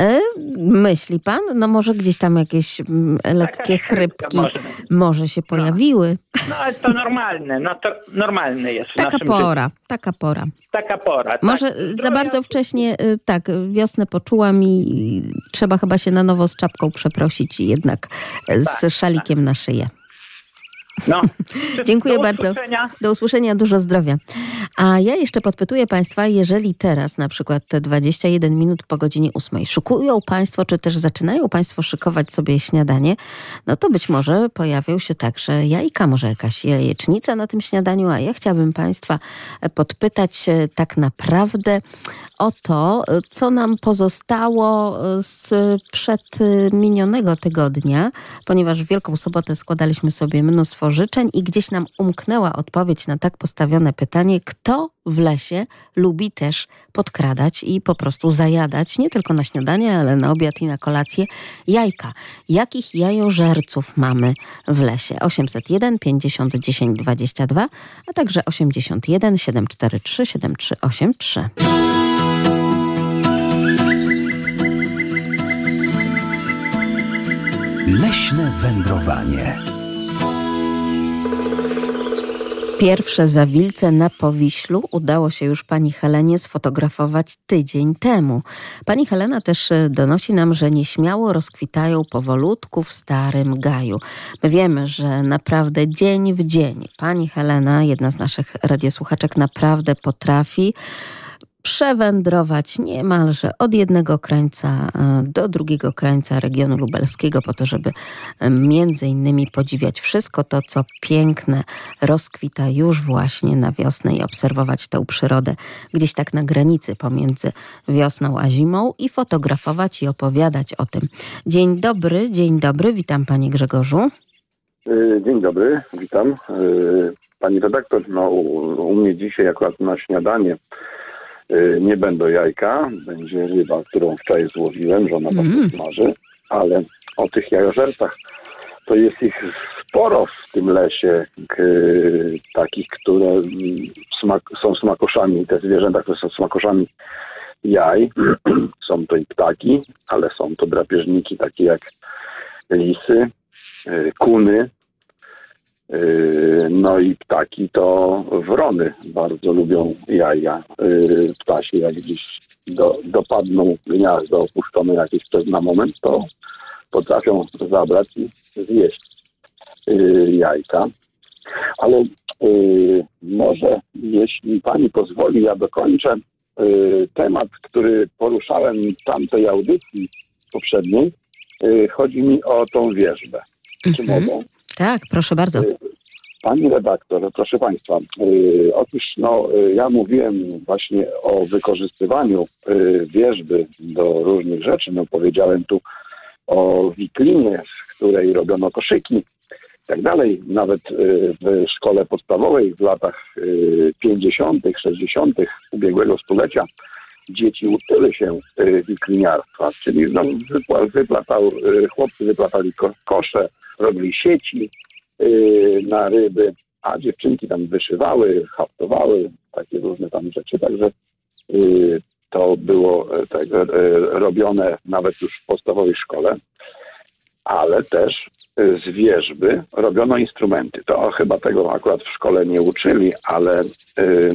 E, myśli pan? No może gdzieś tam jakieś mm, lekkie chrypki może. może się no. pojawiły. No ale to normalne, no to normalne jest. Taka pora, życiu. taka pora. Taka pora. Tak. Może za bardzo wcześnie, y, tak, wiosnę poczułam i trzeba chyba się na nowo z czapką przeprosić i jednak tak, z szalikiem tak. na szyję. No. Dziękuję do bardzo. Usłyszenia. Do usłyszenia, dużo zdrowia. A ja jeszcze podpytuję Państwa, jeżeli teraz na przykład te 21 minut po godzinie 8 szukują Państwo, czy też zaczynają Państwo szykować sobie śniadanie, no to być może pojawią się także jajka, może jakaś jajecznica na tym śniadaniu, a ja chciałabym Państwa podpytać tak naprawdę o to, co nam pozostało z przed minionego tygodnia, ponieważ w Wielką Sobotę składaliśmy sobie mnóstwo życzeń i gdzieś nam umknęła odpowiedź na tak postawione pytanie, kto w lesie lubi też podkradać i po prostu zajadać, nie tylko na śniadanie, ale na obiad i na kolację, jajka. Jakich jajożerców mamy w lesie? 801 50 10 22, a także 81 743 7383. Leśne wędrowanie. Pierwsze zawilce na Powiślu udało się już pani Helenie sfotografować tydzień temu. Pani Helena też e, donosi nam, że nieśmiało rozkwitają powolutku w starym gaju. My wiemy, że naprawdę dzień w dzień pani Helena, jedna z naszych radiosłuchaczek, naprawdę potrafi przewędrować niemalże od jednego krańca e, do drugiego krańca regionu lubelskiego, po to, żeby e, między innymi podziwiać wszystko to, co piękne rozkwita już właśnie na wiosnę i obserwować tę przyrodę gdzieś tak na granicy pomiędzy wiosną a zimą i fotografować i opowiadać o tym. Dzień dobry, dzień dobry, witam panie Grzegorzu. E, dzień dobry, witam. Pani redaktor, no, u mnie dzisiaj akurat na śniadanie nie będą jajka, będzie ryba, którą wczoraj złowiłem, żona mm. bardzo smaży, ale o tych jajożercach to jest ich sporo w tym lesie, takich, które smak, są smakoszami, te zwierzęta, które są smakoszami jaj. są to i ptaki, ale są to drapieżniki takie jak lisy, y, kuny, No i ptaki to wrony bardzo lubią jaja yy, ptasie. Jak gdzieś do, dopadną gniazdo opuszczone jakieś przez na moment, to potrafią zabrać i zjeść yy, jajka. Ale yy, może, jeśli pani pozwoli, ja dokończę yy, temat, który poruszałem w tamtej audycji poprzedniej. Yy, chodzi mi o tą wierzbę. Czy Mhm. mogę? Tak, proszę bardzo. Pani redaktor, proszę Państwa, yy, otóż no, yy, ja mówiłem właśnie o wykorzystywaniu yy, wierzby do różnych rzeczy. No, powiedziałem tu o wiklinie, z której robiono koszyki i tak dalej. Nawet yy, w szkole podstawowej w latach yy, 50., 60. ubiegłego stulecia dzieci uczyły się wikliniarstwa, czyli no, wypła, wyplatał, chłopcy wyplatali ko- kosze, robili sieci, yy, na ryby, a dziewczynki tam wyszywały, haftowały, takie różne tam rzeczy, także yy, to było tak, robione nawet już w podstawowej szkole, ale też e, z wierzby robiono instrumenty. To chyba tego akurat w szkole nie uczyli, ale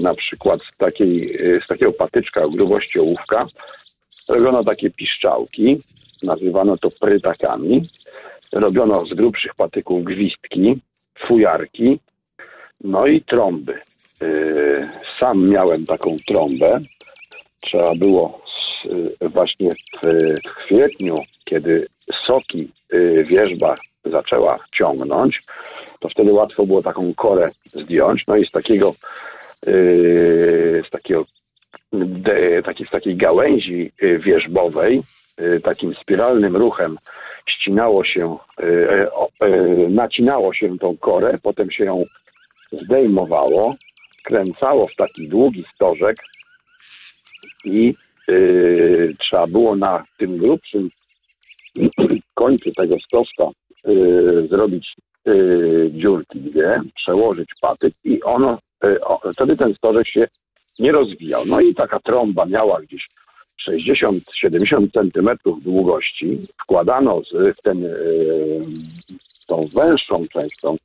na przykład z, takiej, z takiego patyczka grubości ołówka robiono takie piszczałki, nazywano to prytakami, robiono z grubszych patyków gwizdki, fujarki, no i trąby. Yy, Sam miałem taką trąbę. Trzeba było yy, właśnie w, kwietniu, kiedy soki yy, wierzba zaczęła ciągnąć, to wtedy łatwo było taką korę zdjąć. No i z takiego, z takiego z takiej gałęzi wierzbowej, takim spiralnym ruchem ścinało się, yy, o, yy, nacinało się tą korę, potem się ją zdejmowało, kręcało w taki długi stożek i yy, trzeba było na tym grubszym końcu tego stożka zrobić dziurki dwie, przełożyć patyk i ono, wtedy ten stożek się nie rozwijał. No i taka trąba miała gdzieś 60-70 centymetrów długości. Wkładano z, ten, yy, tą węższą część, tą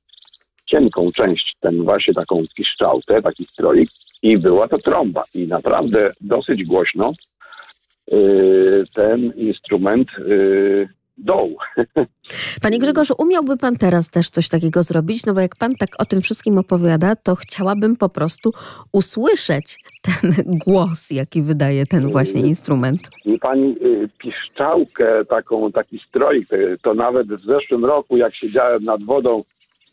cienką część, ten właśnie taką piszczałkę, taki stroik i była to trąba. I naprawdę dosyć głośno yy, ten instrument yy, doł. Panie Grzegorzu, umiałby pan teraz też coś takiego zrobić? No bo jak pan tak o tym wszystkim opowiada, to chciałabym po prostu usłyszeć ten głos, jaki wydaje ten właśnie instrument. I pani y, piszczałkę, taką, taki stroik, y, to nawet w zeszłym roku, jak siedziałem nad wodą,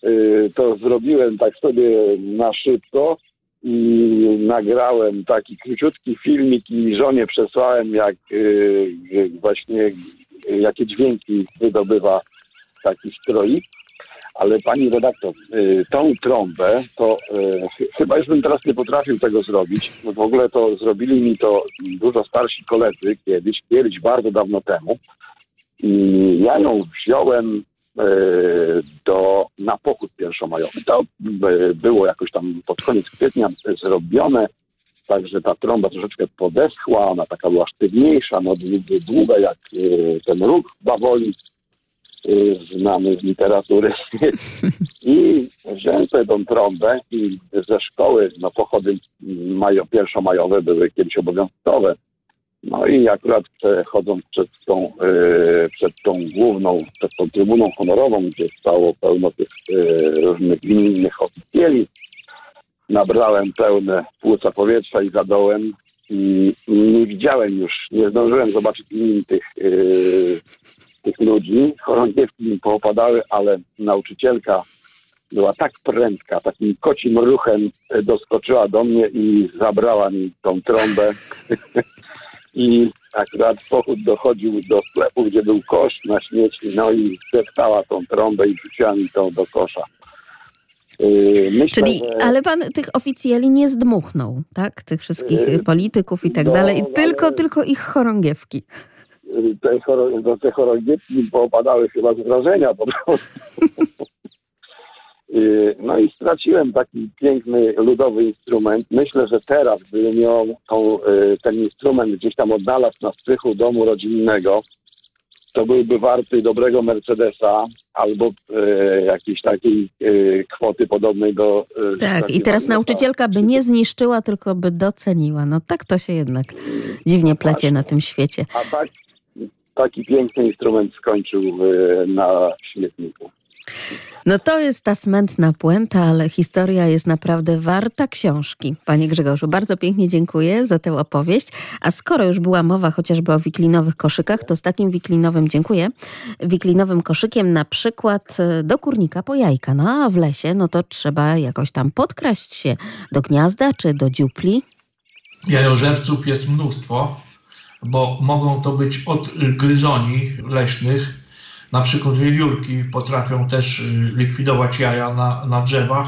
y, to zrobiłem tak sobie na szybko i nagrałem taki króciutki filmik i żonie przesłałem, jak właśnie jakie dźwięki wydobywa taki stroik. Ale pani redaktor, y, tą trąbę, to y, ch- chyba już bym teraz nie potrafił tego zrobić. No w ogóle to zrobili mi to dużo starsi koledzy kiedyś, kiedyś bardzo dawno temu. I ja ją wziąłem y, do, na pochód pierwszomajowy. To było jakoś tam pod koniec kwietnia zrobione, także ta trąba troszeczkę podeschła, ona taka była sztywniejsza, no dłu- długa jak y, ten róg bawoli y, znany z literatury. I sobie tą trąbę i ze szkoły, no pochody majo, pierwszomajowe były kiedyś obowiązkowe. No i akurat przechodząc przed tą, y, przed tą główną, przed tą trybuną honorową, gdzie stało pełno tych różnych innych oficjeli, nabrałem pełne płuca powietrza i zadołem i nie widziałem już, nie zdążyłem zobaczyć min tych, yy, tych ludzi. Chorągiewki mi poopadały, ale nauczycielka była tak prędka, takim kocim ruchem e, doskoczyła do mnie i zabrała mi tą trąbę. I akurat pochód dochodził do sklepu, gdzie był kosz na śmieci, no i zdeptała tą trąbę i wrzuciła mi to do kosza. Yy, Myślę, Czyli, że... ale pan tych oficjeli nie zdmuchnął, tak? Tych wszystkich Yy, polityków i tak no, dalej. Tylko, ale- tylko ich chorągiewki. te, choro, no, te chorągiewki poopadały chyba z wrażenia po prostu. No i straciłem taki piękny ludowy instrument. Myślę, że teraz, gdybym miał tą, ten instrument gdzieś tam odnalazł na strychu domu rodzinnego, to byłby warty dobrego Mercedesa albo e, jakiejś takiej e, kwoty podobnej do... E, Tak, i teraz nauczycielka by nie zniszczyła, tylko by doceniła. No tak to się jednak dziwnie plecie na tym świecie. A tak, taki piękny instrument skończył e, na śmietniku. No to jest ta smętna puenta, ale historia jest naprawdę warta książki. Panie Grzegorzu, bardzo pięknie dziękuję za tę opowieść. A skoro już była mowa chociażby o wiklinowych koszykach, to z takim wiklinowym, dziękuję, wiklinowym koszykiem na przykład e, do kurnika po jajka. No a w lesie, no to trzeba jakoś tam podkraść się do gniazda czy do dziupli. Jajożerców jest mnóstwo, bo mogą to być od gryzoni leśnych, na przykład wiewiórki potrafią też y, likwidować jaja na, na drzewach.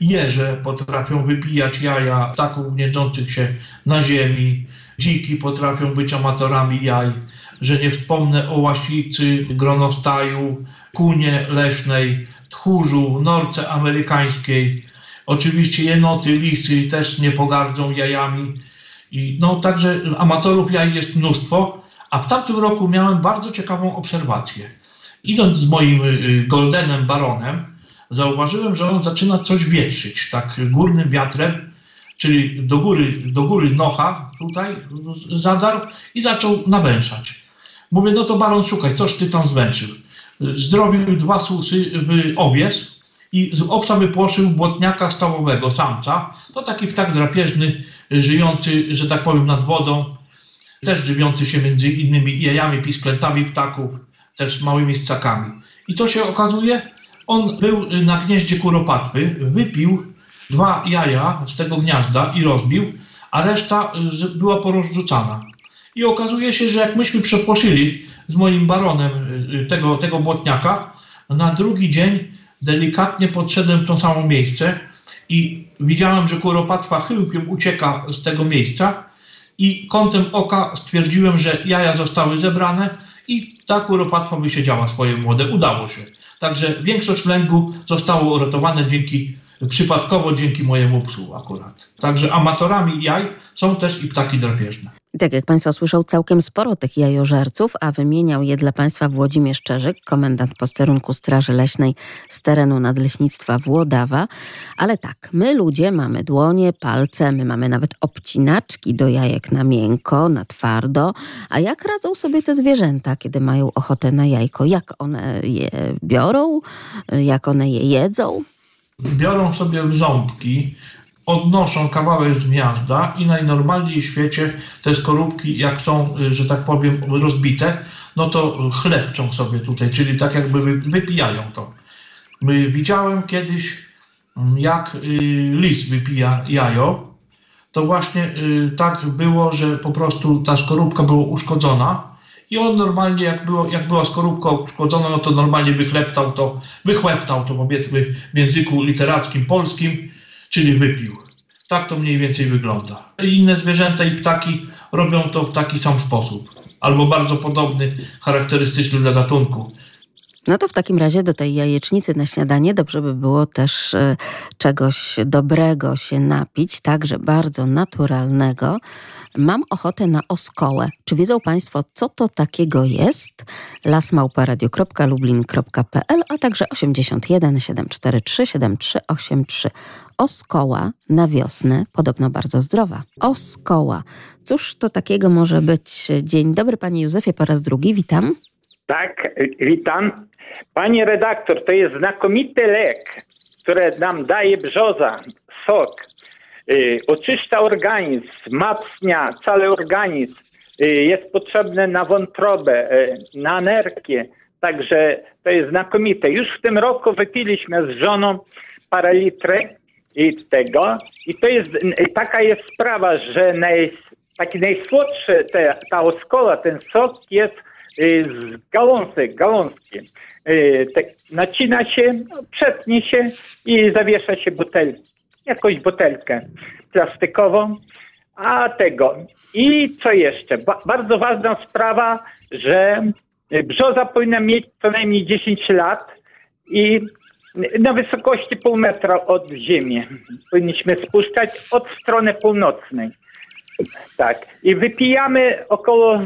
Jeże potrafią wypijać jaja ptaków gniędzących się na ziemi. Dziki potrafią być amatorami jaj. Że nie wspomnę o łasicy, gronostaju, kunie leśnej, tchórzu, norce amerykańskiej. Oczywiście jenoty, lisy też nie pogardzą jajami. I no także amatorów jaj jest mnóstwo. A w tamtym roku miałem bardzo ciekawą obserwację. Idąc z moim y, Goldenem Baronem, zauważyłem, że on zaczyna coś wietrzyć, tak górnym wiatrem, czyli do góry, do góry nocha tutaj zadarł i zaczął nawęszać. Mówię, no to Baron, szukaj, coś ty tam zwęczył. Zrobił dwa susy w owies i z obsa wypłoszył błotniaka stałowego, samca. To taki ptak drapieżny, żyjący, że tak powiem, nad wodą, też żywiący się między innymi jajami, pisklętami ptaków, też małymi ssakami. I co się okazuje? On był na gnieździe kuropatwy, wypił dwa jaja z tego gniazda i rozbił, a reszta y, była porozrzucana. I okazuje się, że jak myśmy przepłoszyli z moim baronem y, tego, tego błotniaka, na drugi dzień delikatnie podszedłem w to samo miejsce i widziałem, że kuropatwa chyłkiem ucieka z tego miejsca i kątem oka stwierdziłem, że jaja zostały zebrane i ta kuropatwa wysiedziała swoje młode. Udało się. Także większość lęgu zostało uratowane dzięki, przypadkowo dzięki mojemu psu akurat. Także amatorami jaj są też i ptaki drapieżne. Tak jak Państwo słyszą, całkiem sporo tych jajożerców, a wymieniał je dla Państwa Włodzimierz Czerzyk, komendant posterunku Straży Leśnej z terenu Nadleśnictwa Włodawa. Ale tak, my ludzie mamy dłonie, palce, my mamy nawet obcinaczki do jajek na miękko, na twardo. A jak radzą sobie te zwierzęta, kiedy mają ochotę na jajko? Jak one je biorą? Jak one je jedzą? Biorą sobie ząbki, odnoszą kawałek z gniazda i najnormalniej w świecie te skorupki, jak są, y, że tak powiem, rozbite, no to chlebczą sobie tutaj, czyli tak jakby wypijają to. Widziałem kiedyś, mm, jak y, lis wypija jajo, to właśnie y, tak było, że po prostu ta skorupka była uszkodzona i on normalnie, jak, było, jak była skorupka uszkodzona, no to normalnie wychleptał to, wychłeptał to powiedzmy w języku literackim polskim, czyli wypił. Tak to mniej więcej wygląda. Inne zwierzęta i ptaki robią to w taki sam sposób, albo bardzo podobny, charakterystyczny dla gatunku. No to w takim razie do tej jajecznicy na śniadanie dobrze by było też e, czegoś dobrego się napić, także bardzo naturalnego. Mam ochotę na oskołę. Czy wiedzą Państwo, co to takiego jest? lasmałparadio.lublin.pl, a także 81 743 7383. Oskoła na wiosnę, podobno bardzo zdrowa. Oskoła. Cóż to takiego może być? Dzień dobry Panie Józefie po raz drugi, witam. Tak, witam. Panie redaktor, to jest znakomity lek, który nam daje brzoza, sok. Y, oczyszcza organizm, wzmacnia cały organizm. Y, jest potrzebne na wątrobę, y, na nerkie. Także to jest znakomite. Już w tym roku wypiliśmy z żoną parę litrów i tego. I to jest, taka jest sprawa, że naj, taki najsłodszy, te, ta oskola, ten sok jest z gałązek, gałązki. Te, nacina się, przetnie się i zawiesza się butelkę jakąś butelkę plastikową, a tego. I co jeszcze? Ba bardzo ważna sprawa, że brzoza powinna mieć co najmniej 10 lat i na wysokości pół metra od ziemi powinniśmy spuszczać od strony północnej. Tak. I wypijamy około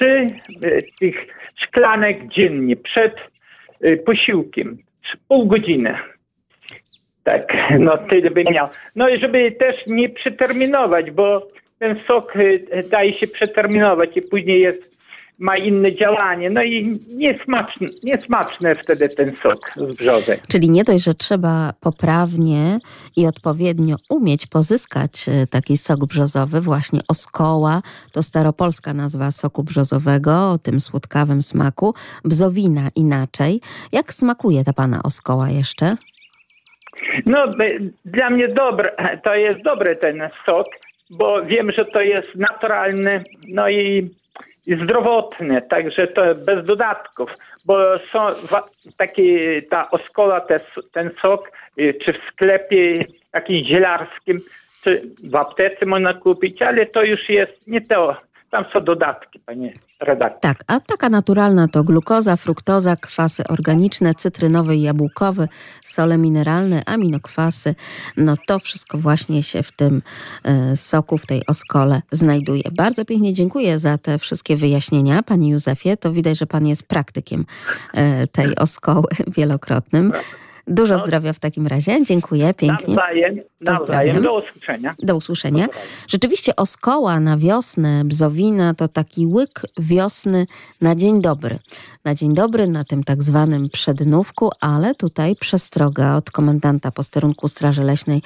trzy y, tych szklanek dziennie przed y, posiłkiem. Pół godziny. Tak, no tyle bym miał. No i żeby też nie przeterminować, bo ten sok y, daje się przeterminować i później jest ma inne działanie. No i niesmaczny, niesmaczny wtedy ten sok z brzozy. Czyli nie dość, że trzeba poprawnie i odpowiednio umieć pozyskać e, taki sok brzozowy, właśnie oskoła, to staropolska nazwa soku brzozowego, o tym słodkawym smaku, bzowina inaczej. Jak smakuje ta pana oskoła jeszcze? No, dla mnie dobry, to jest dobry ten sok, bo wiem, że to jest naturalny, no i zdrowotny, także to bez dodatków, bo są takie, ta oskola, te, ten sok, y, czy w sklepie jakimś zielarskim, czy w aptece można kupić, ale to już jest nie to, tam są dodatki, panie redaktor. Tak, a taka naturalna to glukoza, fruktoza, kwasy organiczne, cytrynowy i jabłkowy, sole mineralne, aminokwasy. No to wszystko właśnie się w tym e, soku, w tej oskole znajduje. Bardzo pięknie dziękuję za te wszystkie wyjaśnienia, panie Józefie. To widać, że pan jest praktykiem e, tej oskoły wielokrotnym. Dużo no. zdrowia w takim razie. Dziękuję pięknie. Nawzajem, nawzajem. Do usłyszenia. Do usłyszenia. Rzeczywiście oskoła na wiosnę, bzowina to taki łyk wiosny na dzień dobry. Na dzień dobry na tym tak zwanym przednówku, ale tutaj przestroga od komendanta posterunku Straży Leśnej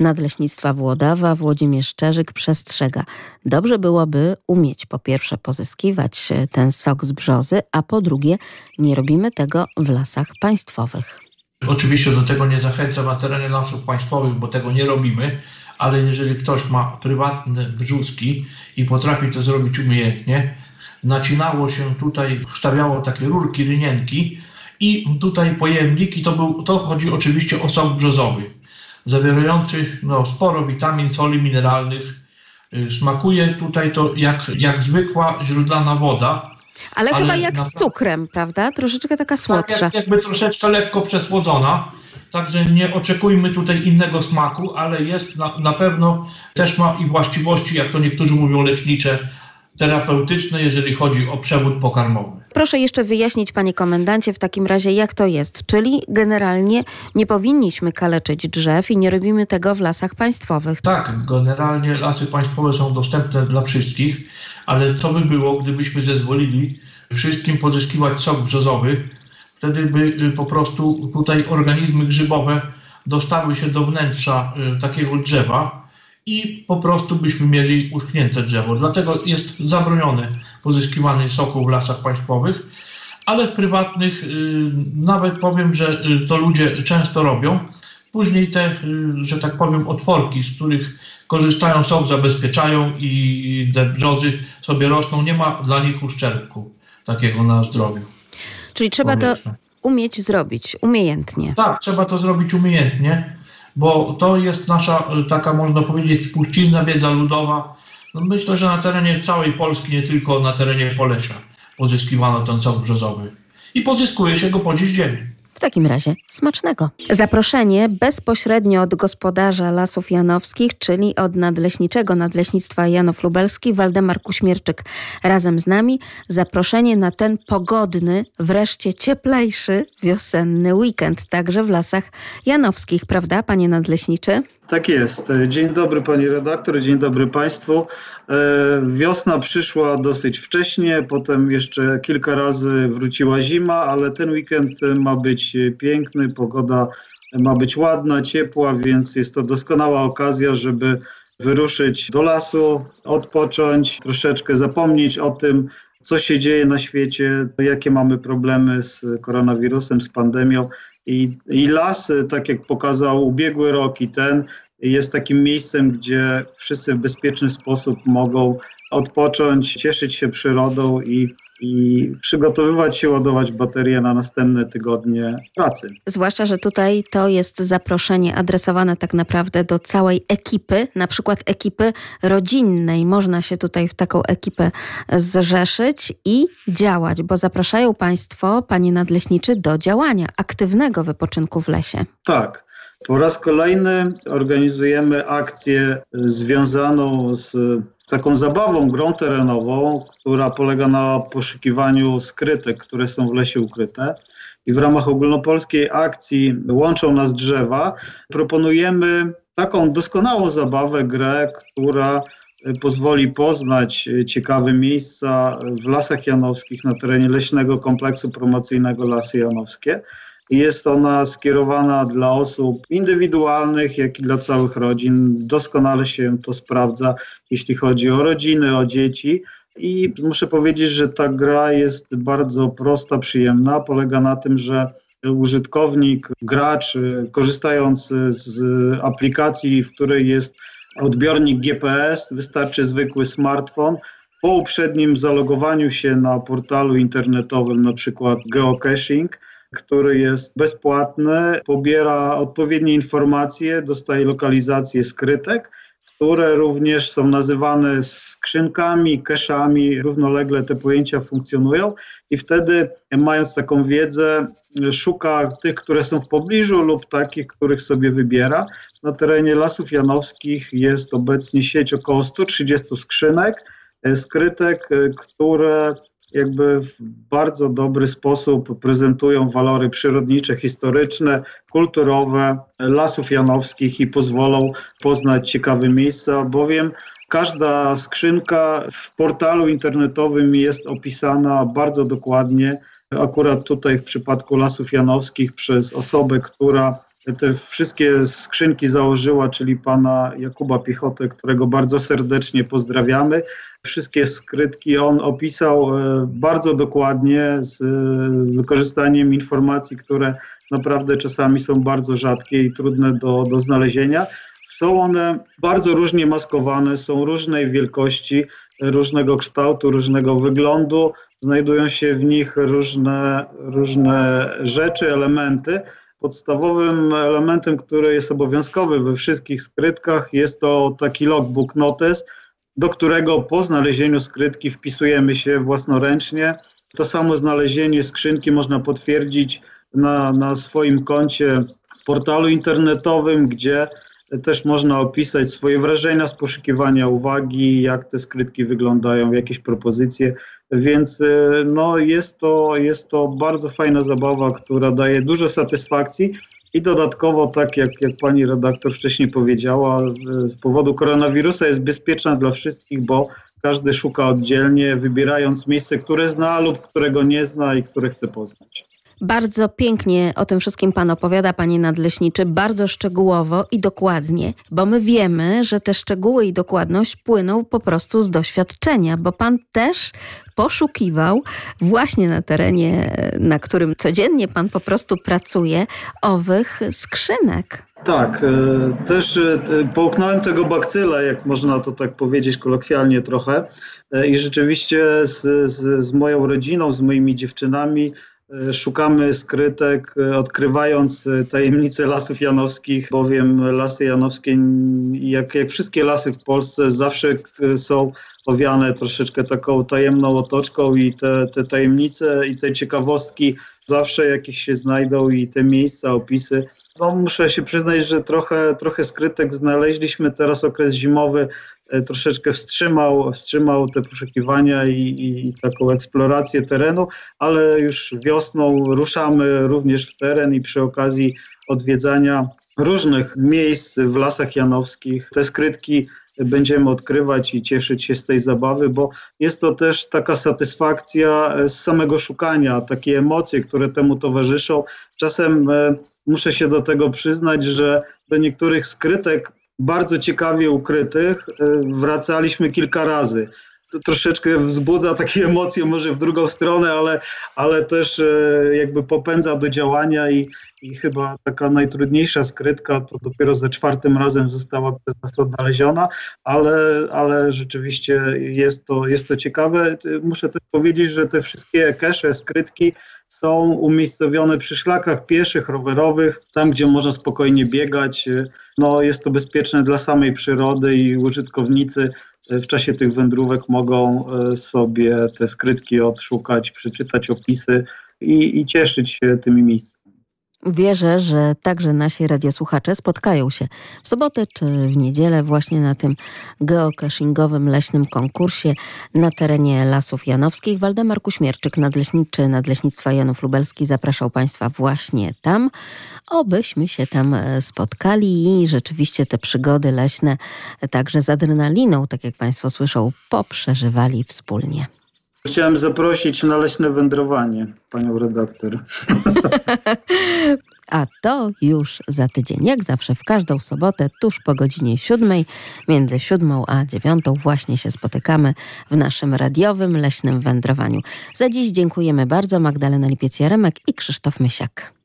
Nadleśnictwa Włodawa, Włodzimierz Szczerzyk przestrzega. Dobrze byłoby umieć po pierwsze pozyskiwać ten sok z brzozy, a po drugie nie robimy tego w lasach państwowych. Oczywiście do tego nie zachęcam na terenie lasów państwowych, bo tego nie robimy, ale jeżeli ktoś ma prywatne brzuski i potrafi to zrobić umiejętnie, nacinało się tutaj, wstawiało takie rurki, rynienki i tutaj pojemnik i to, był, to chodzi oczywiście o sok brzozowy, zawierający no, sporo witamin, soli mineralnych. Y, smakuje tutaj to jak, jak zwykła źródlana woda, ale, Ale chyba jak z cukrem, prawda? Troszeczkę taka słodsza. Tak, jakby troszeczkę lekko przesłodzona. Także nie oczekujmy tutaj innego smaku, ale jest na, na pewno też ma i właściwości, jak to niektórzy mówią, lecznicze, terapeutyczne, jeżeli chodzi o przewód pokarmowy. Proszę jeszcze wyjaśnić, panie komendancie, w takim razie, jak to jest. Czyli generalnie nie powinniśmy kaleczyć drzew i nie robimy tego w lasach państwowych. Tak, generalnie lasy państwowe są dostępne dla wszystkich, ale co by było, gdybyśmy zezwolili wszystkim pozyskiwać sok brzozowy? Wtedy by y, po prostu tutaj organizmy grzybowe dostały się do wnętrza y, takiego drzewa i po prostu byśmy mieli uschnięte drzewo. Dlatego jest zabronione pozyskiwanie soku w lasach państwowych, ale w prywatnych y, nawet powiem, że to ludzie często robią. Później te, że tak powiem, otworki, z których korzystają, sok zabezpieczają i te brzozy sobie rosną. Nie ma dla nich uszczerbku takiego na zdrowiu. Czyli trzeba to umieć zrobić umiejętnie. Tak, trzeba to zrobić umiejętnie, bo to jest nasza taka, można powiedzieć, spuścizna wiedza ludowa. No myślę, że na terenie całej Polski, nie tylko na terenie Polesia pozyskiwano ten sok brzozowy. I pozyskuje się go po dziś dzień. W takim razie smacznego. Zaproszenie bezpośrednio od gospodarza Lasów Janowskich, czyli od nadleśniczego Nadleśnictwa Janów Lubelski, Waldemar Kuśmierczyk razem z nami. Zaproszenie na ten pogodny, wreszcie cieplejszy wiosenny weekend, także w Lasach Janowskich, prawda, panie nadleśniczy? Tak jest. Dzień dobry pani redaktor, dzień dobry państwu. E, wiosna przyszła dosyć wcześnie, potem jeszcze kilka razy wróciła zima, ale ten weekend ma być piękny, pogoda ma być ładna, ciepła, więc jest to doskonała okazja, żeby wyruszyć do lasu, odpocząć, troszeczkę zapomnieć o tym, co się dzieje na świecie, jakie mamy problemy z koronawirusem, z pandemią. I, I las, tak jak pokazał ubiegły rok i ten, jest takim miejscem, gdzie wszyscy w bezpieczny sposób mogą odpocząć, cieszyć się przyrodą i i przygotowywać się, ładować baterie na następne tygodnie pracy. Zwłaszcza, że tutaj to jest zaproszenie adresowane tak naprawdę do całej ekipy, na przykład ekipy rodzinnej. Można się tutaj w taką ekipę zrzeszyć i działać, bo zapraszają Państwo, Panie Nadleśniczy, do działania, aktywnego wypoczynku w lesie. Tak. Po raz kolejny organizujemy akcję związaną z taką zabawą, grą terenową, która polega na poszukiwaniu skrytek, które są w lesie ukryte. I w ramach ogólnopolskiej akcji Łączą nas drzewa proponujemy taką doskonałą zabawę, grę, która pozwoli poznać ciekawe miejsca w Lasach Janowskich na terenie leśnego kompleksu promocyjnego Lasy Janowskie. Jest ona skierowana dla osób indywidualnych, jak i dla całych rodzin. Doskonale się to sprawdza, jeśli chodzi o rodziny, o dzieci. I muszę powiedzieć, że ta gra jest bardzo prosta, przyjemna. Polega na tym, że użytkownik, gracz, korzystając z aplikacji, w której jest odbiornik GPS, wystarczy zwykły smartfon. Po uprzednim zalogowaniu się na portalu internetowym, na przykład geocaching, który jest bezpłatny, pobiera odpowiednie informacje, dostaje lokalizację skrytek, które również są nazywane skrzynkami, cache'ami, równolegle te pojęcia funkcjonują i wtedy mając taką wiedzę szuka tych, które są w pobliżu lub takich, których sobie wybiera. Na terenie Lasów Janowskich jest obecnie sieć około 130 skrzynek, e, skrytek, e, które jakby w bardzo dobry sposób prezentują walory przyrodnicze, historyczne, kulturowe lasów janowskich i pozwolą poznać ciekawe miejsca, bowiem każda skrzynka w portalu internetowym jest opisana bardzo dokładnie. Akurat tutaj w przypadku lasów janowskich przez osobę, która te wszystkie skrzynki założyła, czyli pana Jakuba Piechotę, którego bardzo serdecznie pozdrawiamy. Wszystkie skrytki on opisał e, bardzo dokładnie z e, wykorzystaniem informacji, które naprawdę czasami są bardzo rzadkie i trudne do, do znalezienia. Są one bardzo różnie maskowane, są różnej wielkości, różnego kształtu, różnego wyglądu. Znajdują się w nich różne, różne rzeczy, elementy. Podstawowym elementem, który jest obowiązkowy we wszystkich skrytkach, jest to taki logbook notes, do którego po znalezieniu skrytki wpisujemy się własnoręcznie. To samo znalezienie skrzynki można potwierdzić na, na swoim koncie w portalu internetowym, gdzie też można opisać swoje wrażenia z poszukiwania uwagi, jak te skrytki wyglądają, jakieś propozycje, więc y, no, jest, to, jest to bardzo fajna zabawa, która daje dużo satysfakcji i dodatkowo, tak jak, jak pani redaktor wcześniej powiedziała, z, z powodu koronawirusa jest bezpieczna dla wszystkich, bo każdy szuka oddzielnie, wybierając miejsce, które zna lub którego nie zna i które chce poznać. Bardzo pięknie o tym wszystkim Pan opowiada, Panie Nadleśniczy, bardzo szczegółowo i dokładnie, bo my wiemy, że te szczegóły i dokładność płyną po prostu z doświadczenia, bo Pan też poszukiwał właśnie na terenie, na którym codziennie Pan po prostu pracuje, owych skrzynek. Tak, e, też e, połknąłem tego bakcyla, jak można to tak powiedzieć kolokwialnie trochę. E, I rzeczywiście z, z, z moją rodziną, z moimi dziewczynami szukamy skrytek, e, odkrywając e, tajemnice lasów janowskich, bowiem lasy janowskie, jak, jak wszystkie lasy w Polsce, zawsze są owiane troszeczkę taką tajemną otoczką i te, te tajemnice i te ciekawostki zawsze jakieś się znajdą i te miejsca, opisy no, muszę się przyznać, że trochę, trochę skrytek znaleźliśmy. Teraz okres zimowy e, troszeczkę wstrzymał, wstrzymał te poszukiwania i, i, taką eksplorację terenu, ale już wiosną ruszamy również w teren i przy okazji odwiedzania różnych miejsc w lasach janowskich. Te skrytki będziemy odkrywać i cieszyć się z tej zabawy, bo jest to też taka satysfakcja z samego szukania, takie emocje, które temu towarzyszą. Czasem e, muszę się do tego przyznać, że do niektórych skrytek, bardzo ciekawie ukrytych, y, wracaliśmy kilka razy. Troszeczkę wzbudza takie emocje może w drugą stronę, ale, ale też y, jakby popędza do działania i, i chyba taka najtrudniejsza skrytka to dopiero za czwartym razem została przez nas odnaleziona, ale, ale rzeczywiście jest to, jest to ciekawe. Muszę też powiedzieć, że te wszystkie kesze, skrytki są umiejscowione przy szlakach pieszych, rowerowych, tam gdzie można spokojnie biegać. No, jest to bezpieczne dla samej przyrody i użytkownicy w czasie tych wędrówek mogą e, sobie te skrytki odszukać, przeczytać opisy i, i cieszyć się tymi miejscami. Wierzę, że także nasi radiosłuchacze spotkają się w sobotę czy w niedzielę właśnie na tym geocachingowym leśnym konkursie na terenie Lasów Janowskich. Waldemar Kuśmierczyk, nadleśniczy Nadleśnictwa Janów Lubelski zapraszał Państwa właśnie tam, obyśmy się tam e, spotkali i rzeczywiście te przygody leśne także z adrenaliną, tak jak Państwo słyszą, poprzeżywali wspólnie. Chciałem zaprosić na leśne wędrowanie panią redaktor. A to już za tydzień. Jak zawsze w każdą sobotę, tuż po godzinie siódmej, między siódmą a dziewiątą właśnie się spotykamy w naszym radiowym leśnym wędrowaniu. Za dziś dziękujemy bardzo Magdalena Lipiec-Jaremek i Krzysztof Mysiak.